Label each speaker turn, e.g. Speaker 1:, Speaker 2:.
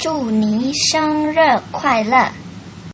Speaker 1: 祝你生日快乐。